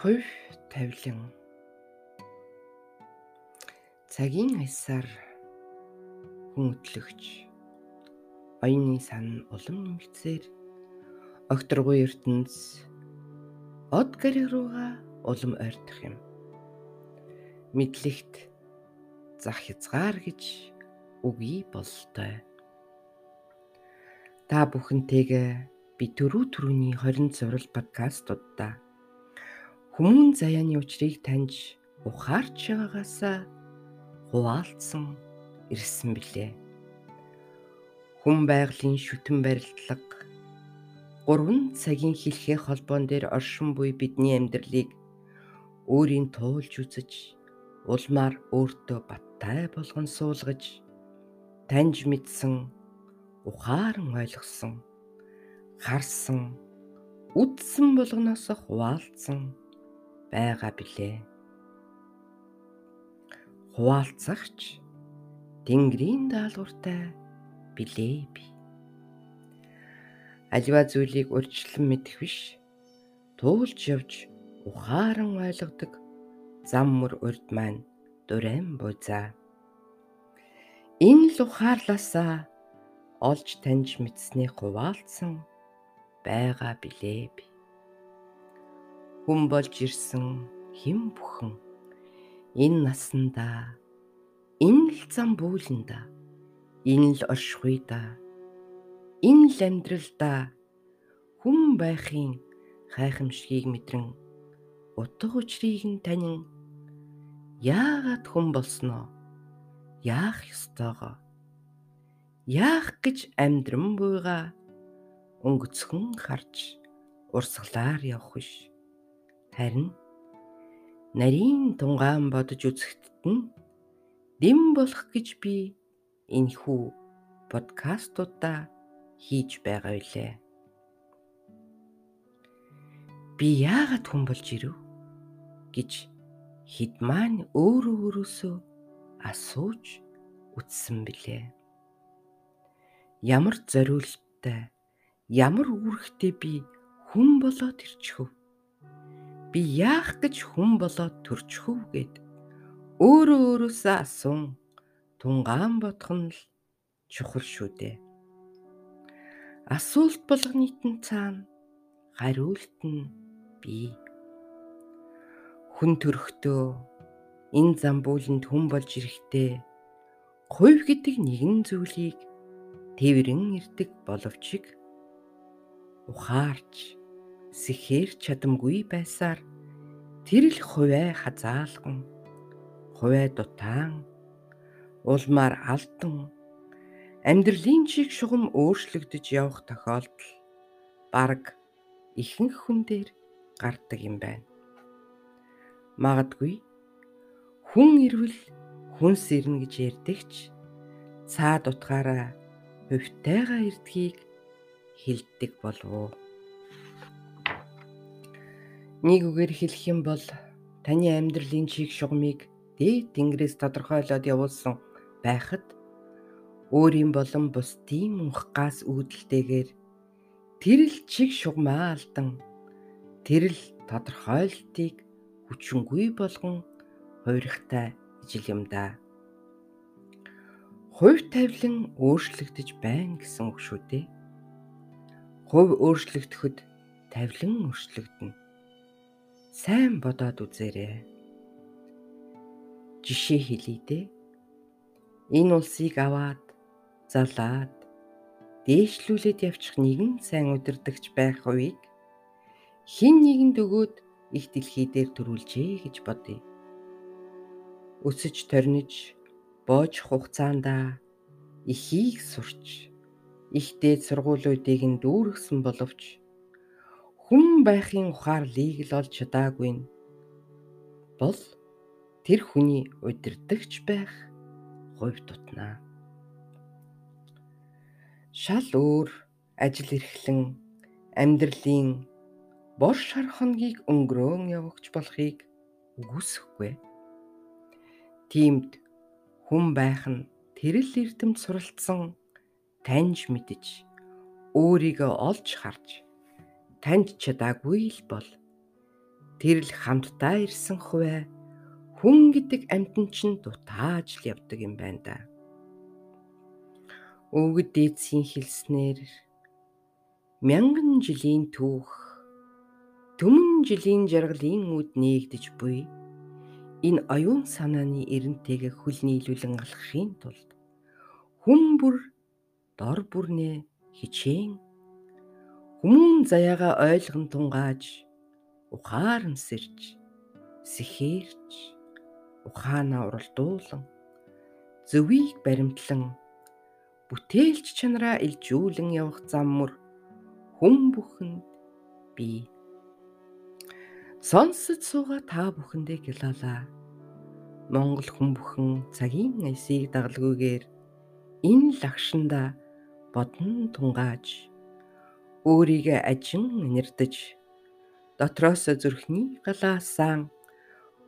Хувь тавилан цагийн аясаар хүн өтлөгч оюуны сан улам нэмэгцээр огторгуй ертөнц од гариг руугаа улам ойртох юм. Мэдлэгт зах хязгаар гэж үгүй болтой. Та бүхэнтэйгээ би түрүү түрүүний 20 зурал подкастуудаа Хүмүүн заяаны учрыг таньж ухаарч байгаагаасаа хуваалцсан ирсэн билээ. Хүн байгалийн шүтэн барилдлага гурван цагийн хэлхээ холбоон дээр оршин буй бидний амьдралыг өөрийн туулж үзэж улмаар өөртөө баттай болгон суулгаж таньж мэдсэн ухаан ойлгосон харсан үдсэн болгоноос хуваалцсан байгаа билээ. Хуваалцагч Тэнгэрийн даалгавартай билээ би. Аливаа зүйлийг урьдчилан мэдэх биш. Туулж явж ухаан ойлгодог зам мөр урд маань дурэм буйзаа. Энэ л ухаарласаа олж таньж мэдснээ хуваалцсан байгаа билээ би хүн болж ирсэн хэн бүхэн? Энэ насандаа энэ л зам бүүлэндаа энэ л оршихуйда энэ л амьдралда хүн байхын гайхамшгийг мэдрэн утга учрыг нь танин яагаад хүн болсноо? Яах ёстойгоо? Яах гэж амьдран буйгаа? Өнгөцхөн харж урсгалаар явах биш Харин нарийн тунгаан бодож үзэхтэд нь дэм болох гэж би энэхүү подкастуудаа хийж байгаа билээ. Би яагаад хүн болж ирэв гэж хэд маань өөрөө өөрөөсөө асууж үтсэн билээ. Ямар зориулттай, ямар үүрэгтэй би хүн болоод ирчихв би яах гэж хүн болоод төрчихөв гэд өөрөө өөрөөсөө асуун тунгаан бодох нь л чухал шүү дээ. Асуулт болгонытэн цаана хариулт нь би. Хүн төрөхдөө энэ замбууланд хүн болж ирэхдээ хувь гэдэг нэгэн зүйлийг тэрэн ирдэг боловч ухаарч сэхээр чадамгүй байсаар. Тэр л хувиа хазаалган. Хувиа дутаан. Улмаар алдан. Амьдралын чиг шугам өөрчлөгдөж явах тохиолдол. Бараг ихэнх хүн дээр гардаг юм байна. Магадгүй хүн ирвэл хүнс ирнэ гэж ярьдагч цаад утгаараа хувьтайгаа ирдгийг хилдэг болов. уу? Нэг үгээр хэлэх юм бол таны амьдралын чиг шугамыг дээд тэнгэрээс тодорхойлоод явуулсан байхад өөрийн болон бусдын унхгаас үүдэлтэйгээр тэр л чиг шугамаа алдан тэр л тодорхойлтыг хүчингүй болгон хуурихтай ижил юм да. Хувь тавилан өөрчлөгдөж байна гэсэн үг шүү дээ. Хувь өөрчлөгдөхөд тавилан өөрчлөгдөнө сайн бодоод үзээрэй. Жишээ хэлье дээ. Энэ улсыг аваад залаад дээшлүүлээд явчих нэгэн сайн удирдахч байх хувийг хин нэгэнд өгөөд их дэлхий дээр төрүүлжээ гэж бодъё. Өсөж торниж боож хугацаанда ихийг сурч их дээд сургуулиудыг нь дүүргэсэн боловч хүн байхын ухаарлыг л олж чадаагүй нь бол тэр хүний удирдахч байх хувь тутнаа. Шал өөр ажил эрхлэн амьдралын бор шар хоногийг өнгөрөөн явагч болохыг үгүйсэхгүй. Тиймд хүн байх нь тэрл эрдэмт суралцсан таньж мэдж өөрийгөө олж харж таньж чадаагүй л бол. Тэр л хамтдаа ирсэн хувэ хүн гэдэг амьтан чинь дутааж л явдаг юм байна да. Өвгд дээдсийн хэлснээр мянган жилийн түүх төмөн жилийн жаргалын үд нээгдэж буй. Энэ оюун санааны эрентэйгээ хөл нийлүүлэн алхахын тулд хүн бүр дор бүрнээ хичээн хүмүүн заяага ойлгон тунгааж ухаан сэрж сэхэрч ухаанаа уралдуулан зөвийг баримтлан бүтээлч чанараа илжүүлэн явах зам мөр хүн бүхэнд би. Сонсож сууга та бүхэндээ гялалаа Монгол хүн бүхэн цагийн эсийг дагалгүйгээр энэ лагшинда бодон тунгааж өөрийгөө ажин нэрдэж дотроос зүрхний галаасан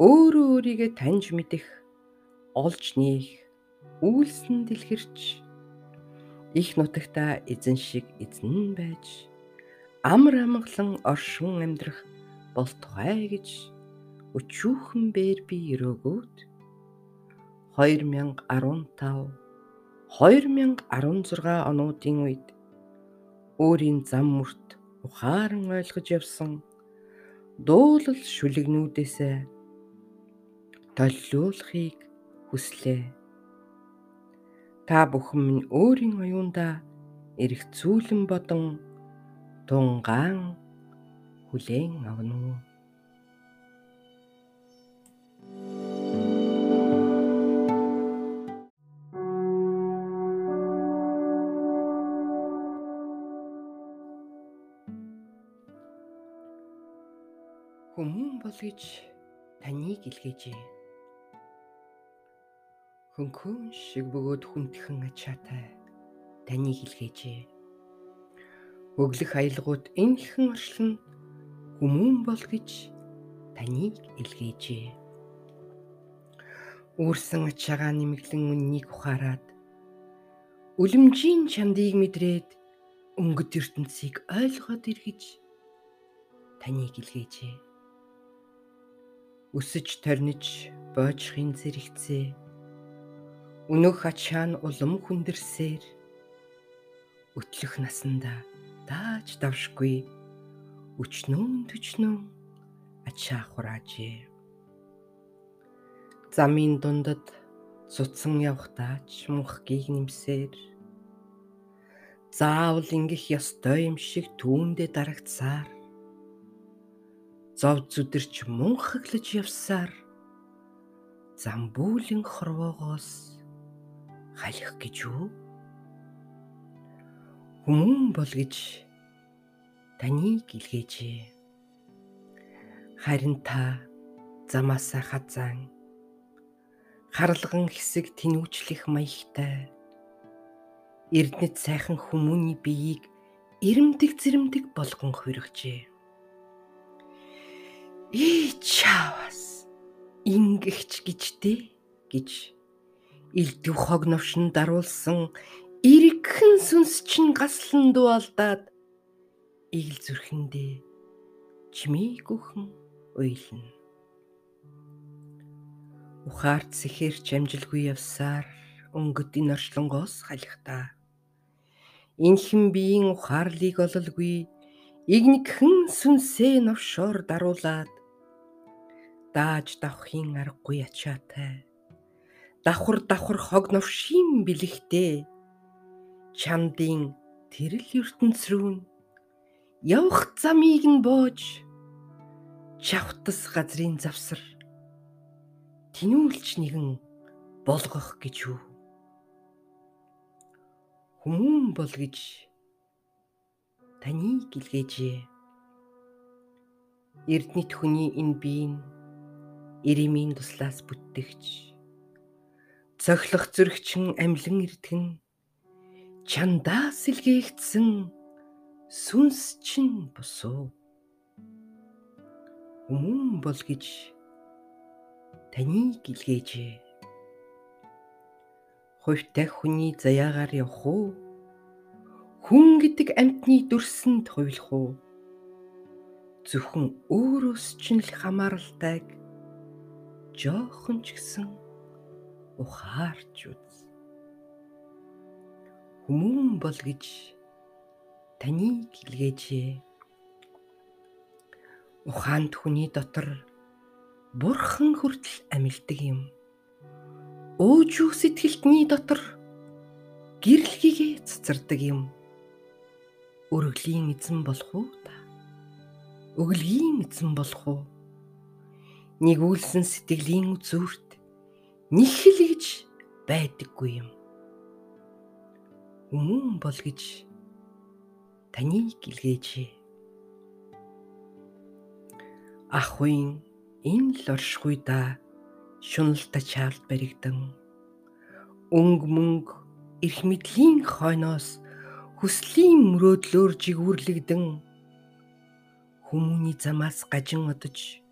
өөрөө өөрийгөө таньж мэдэх олж нээх үйлсэн дэлгэрч. Их нутагта эзэн шиг эзэн байж амар амгалан оршин амьдрах болтугай гэж өчүүхэн бээр би өрөөгөөд 2015 2016 онуудын үед өөрийн зам мөрт ухаан ойлгож явсан дуулал шүлэгнүүдээсээ толлуулахыг хүслээ. Та бүхэн минь өөрийн оюундаа эрэх зүүлэн бодон тунгаан хүлээн авна уу? Бол гэж таныг илгээжээ. Хөнхөн шиг бөгөөд хүндхэн ачаатай таныг илгээжээ. Өглөх аялгууд энэхэн оршлон хүмүүн бол гэж таныг илгээжээ. Үүрсэн ачаагаа нэмэглэн үннийг ухаарад үлэмжийн чандыг мэдрээд өнгөт ертөнцийг ойлгоод эргэж таныг илгээжээ өсөж торниж боожхын зэрэгцээ. Өнөөх ачаа нь улам хүндэрсээр. Өтлөх насанда дааж давшгүй. Өчнөн төчнөн ачаа хураажээ. Замын дундад цуцсан явхдаач мөнхгийг нэмсээр. Заавал ингэх ёстой юм шиг түүндээ дарагцсаар зов зүдэрч мөнхөглөж явсаар замбүүлэн хорвоогоос халих гэж үү? Хүмүүн бол гэж таныг илгээжээ. Харин та замаасаа хазаан харалган хэсэг тэнүүчлэх маягтай эрдэнэт сайхан хүмүүний биеийг ирэмдэг зэрэмдэг болгон хувиргажээ Ий чаавас ингэгч гэжтэй гэж элдв хог новшин даруулсан иргхэн сүнс чин гаслан дуалдаад ил зүрхэндээ чимээгүйхэн уйлна. Ухаарт сэхэрч амжилгүй явсаар өнгөд энэ оршлонгоос халихтаа. Инхэн биеийн ухаарлыг ололгүй игнэгхэн сүнсээ новшоор даруулаад дааж давхын аргагүй ачаатай. Давхар давхар хог новшийн бэлэгтэй. Чамдын тэрэл ертөнц рүү явах замыг нь боож. Чавтас газрын завсар. Тинүүлч нэгэн болгох гэж үү хүмүүн бол гэж таныг илгээжээ эрдэнэт хүний энэ биеийн иремийн туслаас бүтгэж цохлох зүрхчин амлин эрдгэн. Чандаас илгээгдсэн сүнс чин босуу хүмүүн бол гэж таныг илгээжээ хувьтай хүний заяагаар явах уу? Хүн гэдэг амьтны дүрсэнд хувилах уу? Зөвхөн өөрөөс ч л хамааралтайг жоохон ч гэсэн ухаарч үз. Хүмүүн бол гэж таныг илгээжээ. Ухаанд хүний дотор бурхан хүртэл амилдаг юм. Өөжүү сэтгэлтний дотор гэрлэхийгээ цацардаг юм. Өргөлийн эзэн болох уу та? Өглөгийн эзэн болох уу? Нэгүүлсэн сэтгэлийн зүрт нэхэл гэж байдаггүй юм. Хүмүүн бол гэж таныг илгээжээ. Ахвын энэ л оршихуй да шуналта чаалт баригдан өнг мөнг эрх мэдлийн хойноос хүслийн мөрөөдлөөр жигүүрлэгдэн хүмүүний замаас гажин одож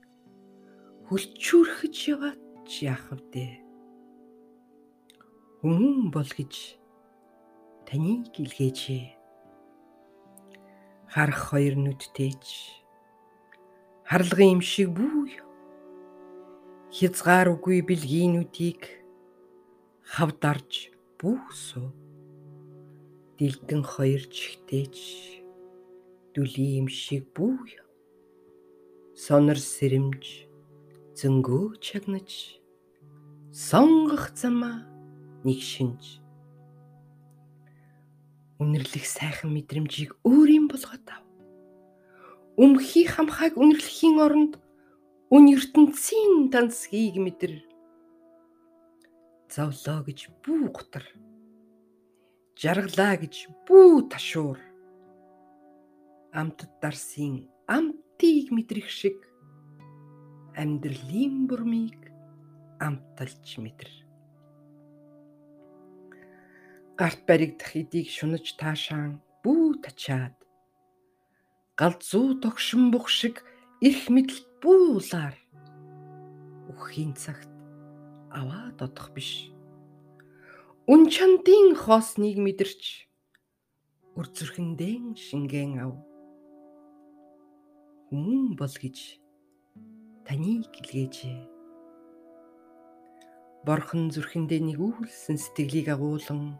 хөлчүүрхэж яваад яах вдэ хүмүүн бол гэж таныг илгээжээ харах хоёр нүдтэйч харлагын юм шиг бүү хязгаар үгүй бэлгийнүүдийг хавдарж бүүсөө. Дэлдэн хоёр чихтэйч дүли юм шиг бүү сонор сэрэмж зөнгөө чагнаж сонгох замаа нэг шинж үнэрлэх сайхан мэдрэмжийг өөрийн болгоод ав. Өмхий хамхайг үнэрлэхийн оронд үн ертөнцийн дансгийг мэдэр. Зовлоо гэж бүү гутар. Жаргалаа гэж бүү ташуур. Амтд дарсын амтыг мэдрэх шиг амьдралын бурмыг амталж мэдэр гарт баригдах эдийг шунаж таашаан бүү тачаад галзуу тогшин бух шиг эрх мэдэлт буулаар өгөхийн цагт аваад одох биш. Үн чандын хоосныг мэдэрч үр зүрхэндээ шингэн ав. Хүмүүн бол гэж таныг илгээжээ. Борхон зүрхэндээ нэгүүлсэн сэтгэлийг агуулan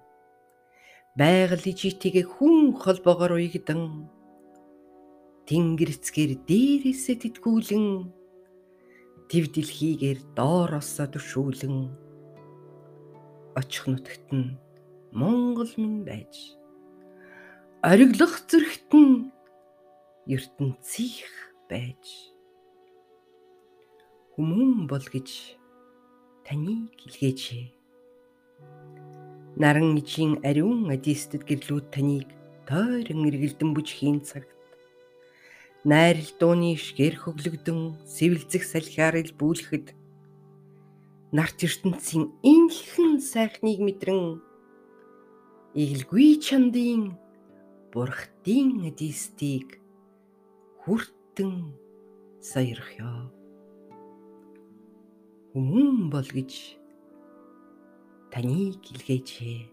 байгаль ижитгээ хүн холбоогоор уягдан тэнгэр эцгээр дээрээсээ тэтгүүлэн тэв дэлхийгээр доороосоо төшүүлэн очих нутагт нь Монгол минь байж ориглох зүрхт нь ертөнцийнх байж хүмүүн бол гэж таныг илгээжээ Наран ижийн ариун адистэд гэрлүүд таныг тойрон эргэлдэн бүжхийн цагт. Найрал дууны шгэр хөглөгдөн сэвэлзэх салхиар ил бүүлэхэд. Нарт ертөнцийн инхэн сайхныг мэдрэн. Игэлгүй чандын бурхтын адистийг хүртэн саярхё хүмүүн бол гэж таныг илгээжээ.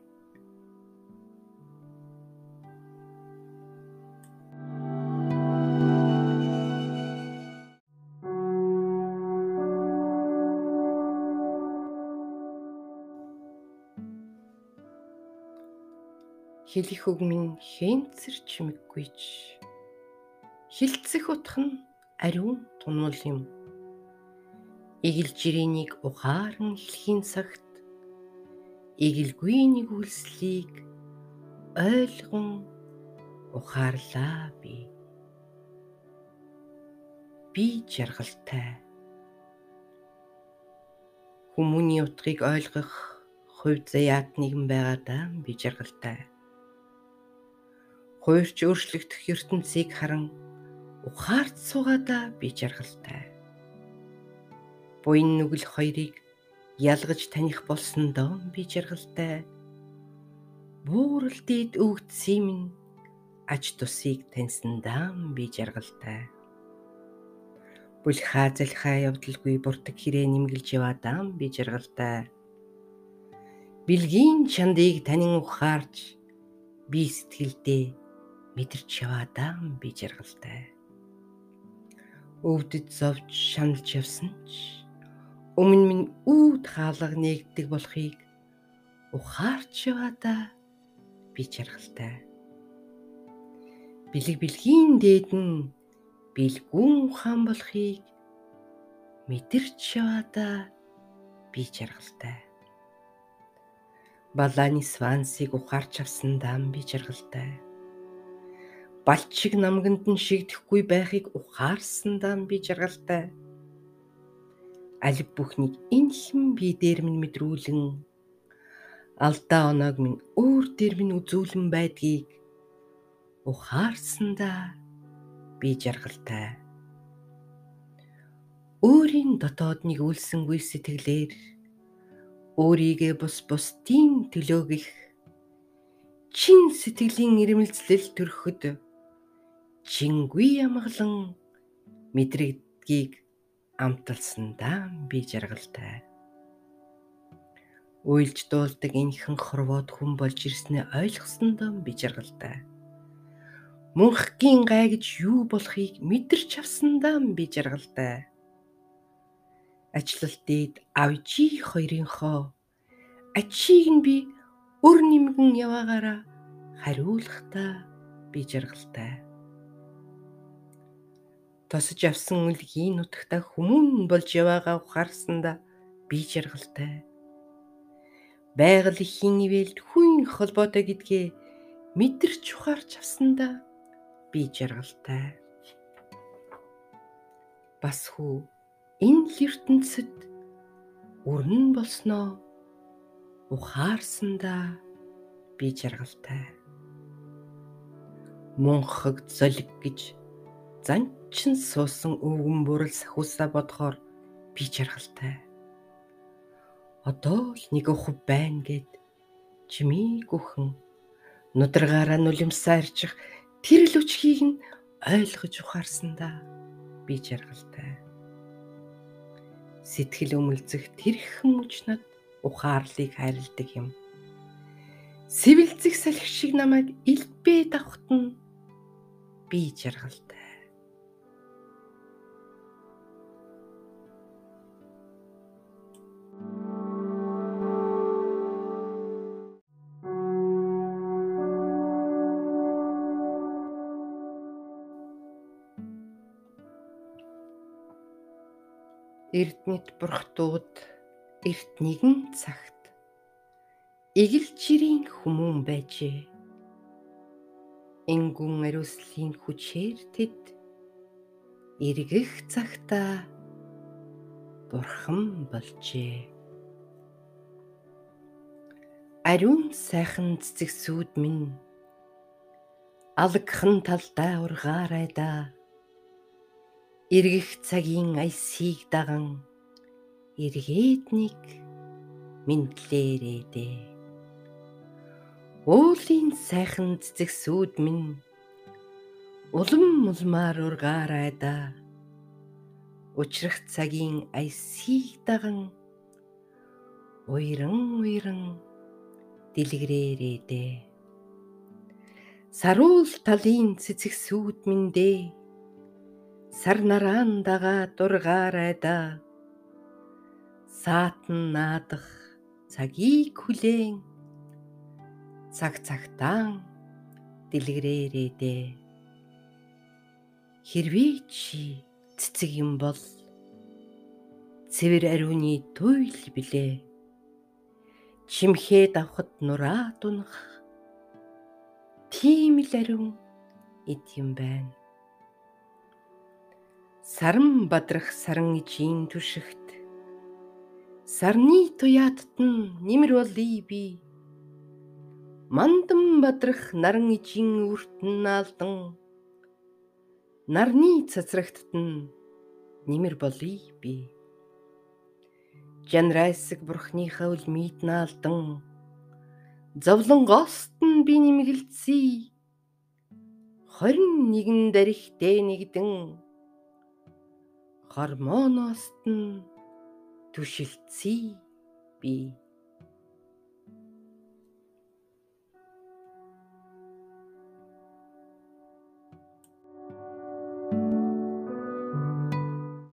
хэлэх үг минь хэнцэр чимэггүйч хилцэх утх нь ариун тунмал юм игэл жирээнийг ухаан хэлхийн цагт игэлгүй нэг үлслийг ойлгон ухаарлаа би. Би жаргалтай. Хүмүүний утгыг ойлгох хувь заяат нэгэн байгаадаа би жаргалтай. Хуурч өөрчлөгдөх ертөнцийг харан ухаарч суугаадаа би жаргалтай. Буян нүгэл хоёрыг ялгаж таних болсондоо би жаргалтай. Буурал дээд өгдсөн минь аж тусыг таньсандаа би жаргалтай. Бүл хаазалхаа явдалгүй буртаг хэрэг нэмгэлж яваадаа би жаргалтай. Билгийн чандыг танин ухаарч би сэтгэлдээ мэдэрч яваадаа би жаргалтай. өвдөж зовж шаналж явсан ч өмнө минь үүд хаалга нээгдэг болохыг ухаарч яваадаа би жаргалтай. Бэлэг бэлгийн дээд нь бэлгүүн ухаан болохыг мэдэрч яваадаа би жаргалтай. Балааны свансыг ухаарч авсандаа би жаргалтай балчиг намганд нь шигдэхгүй байхыг ухаарсандаа би жаргалтай. Аль бүхнийг инхэн би дээр минь мэдрүүлэн алдаа оноог минь өөр дээр минь үзүүлэн байдгийг ухаарсандаа би жаргалтай. Өөрийн дотоодныг үлсэнгүй сэтгэлээр өөрийгөө бус бусдын төлөөгөх чин сэтгэлийн ирмэлцлэл төрөхөд чингүй ямглан мэдрэгдгийг амталсандаа би жаргалтай. Уйлж дуулдаг энэхэн хорвоод хүн болж ирснээ ойлгосондоо би жаргалтай. Мөнхгийн гай гэж юу болохыг мэдэрч авсандаа би жаргалтай. Ачлалтыг авжи хоёрынхоо ачийг нь би өр нэмгэн яваагаараа хариулахдаа би жаргалтай тосож авсан үлгийн нутагта хүмүүн болж яваагаа ухаарсанда би жаргалтай. Байгаль ихийн ивэлд хүн холбоотой гэдгээ мэдэрч ухаарч авсанда би жаргалтай. Бас хүү энэ ертөнцид өрнөн болсноо ухаарсандаа би жаргалтай. Мөнхөг золиг гэж занчин суусан өвгөн бүрэл сахиусаа бодохоор би жаргалтай. Одоо л нэг ухав байна гэд чимийг үхэн нудрагаараа нулимсаа ирчих тэр л үчхийг нь ойлгож ухаарсандаа би жаргалтай. Сэтгэл өмөлзөх тэрхэн мөчнөд ухаарлыг хайрладаг юм. Сэвэлзэх салхи шиг намайг илбээ давхт нь би жаргалтай. Эрдэнэт бурхтууд эрт нэгэн цагт эгэл чирийн хүмүүн байжээ. Энгүн ариуслын хүчээр тэд эргэх цагта бурхан болжээ. Ариун сайхан цэцэгсүүд минь алгхан талдаа ургаарай да эргэх цагийн аясыг даган эргээд нэг мэдлээрээ дээ. Уулын сайхан цэцэгсүүд минь улам улмаар ургаарай да. Учрах цагийн аясыг даган уйран уйран дэлгэрээрээ дээ. Саруул талын цэцэгсүүд минь дээ сар нараан дагаа дургаарай да саатан наадах цагийг хүлээн цаг цагтаан дэлгэрээрээ дээ хэрвээ чи цэцэг юм бол. Цэвэр ариуны туйл билээ чимхээ давхад нураа дунах тийм л ариун эд юм байна Саран бадрах саран ижийн түшигт. Сарны туяатт нь нэмэр болъё би. Мандан бадрах наран ижийн үртэн наалдан. Нарны цацрагтт нь нэмэр болъё би. Жанрайсаг бурхныхаа үлмид наалдан. Зовлон гост нь би нэмгэлцээ 21 дарихтэй нэгдэн гормоноос нь түшилцээ би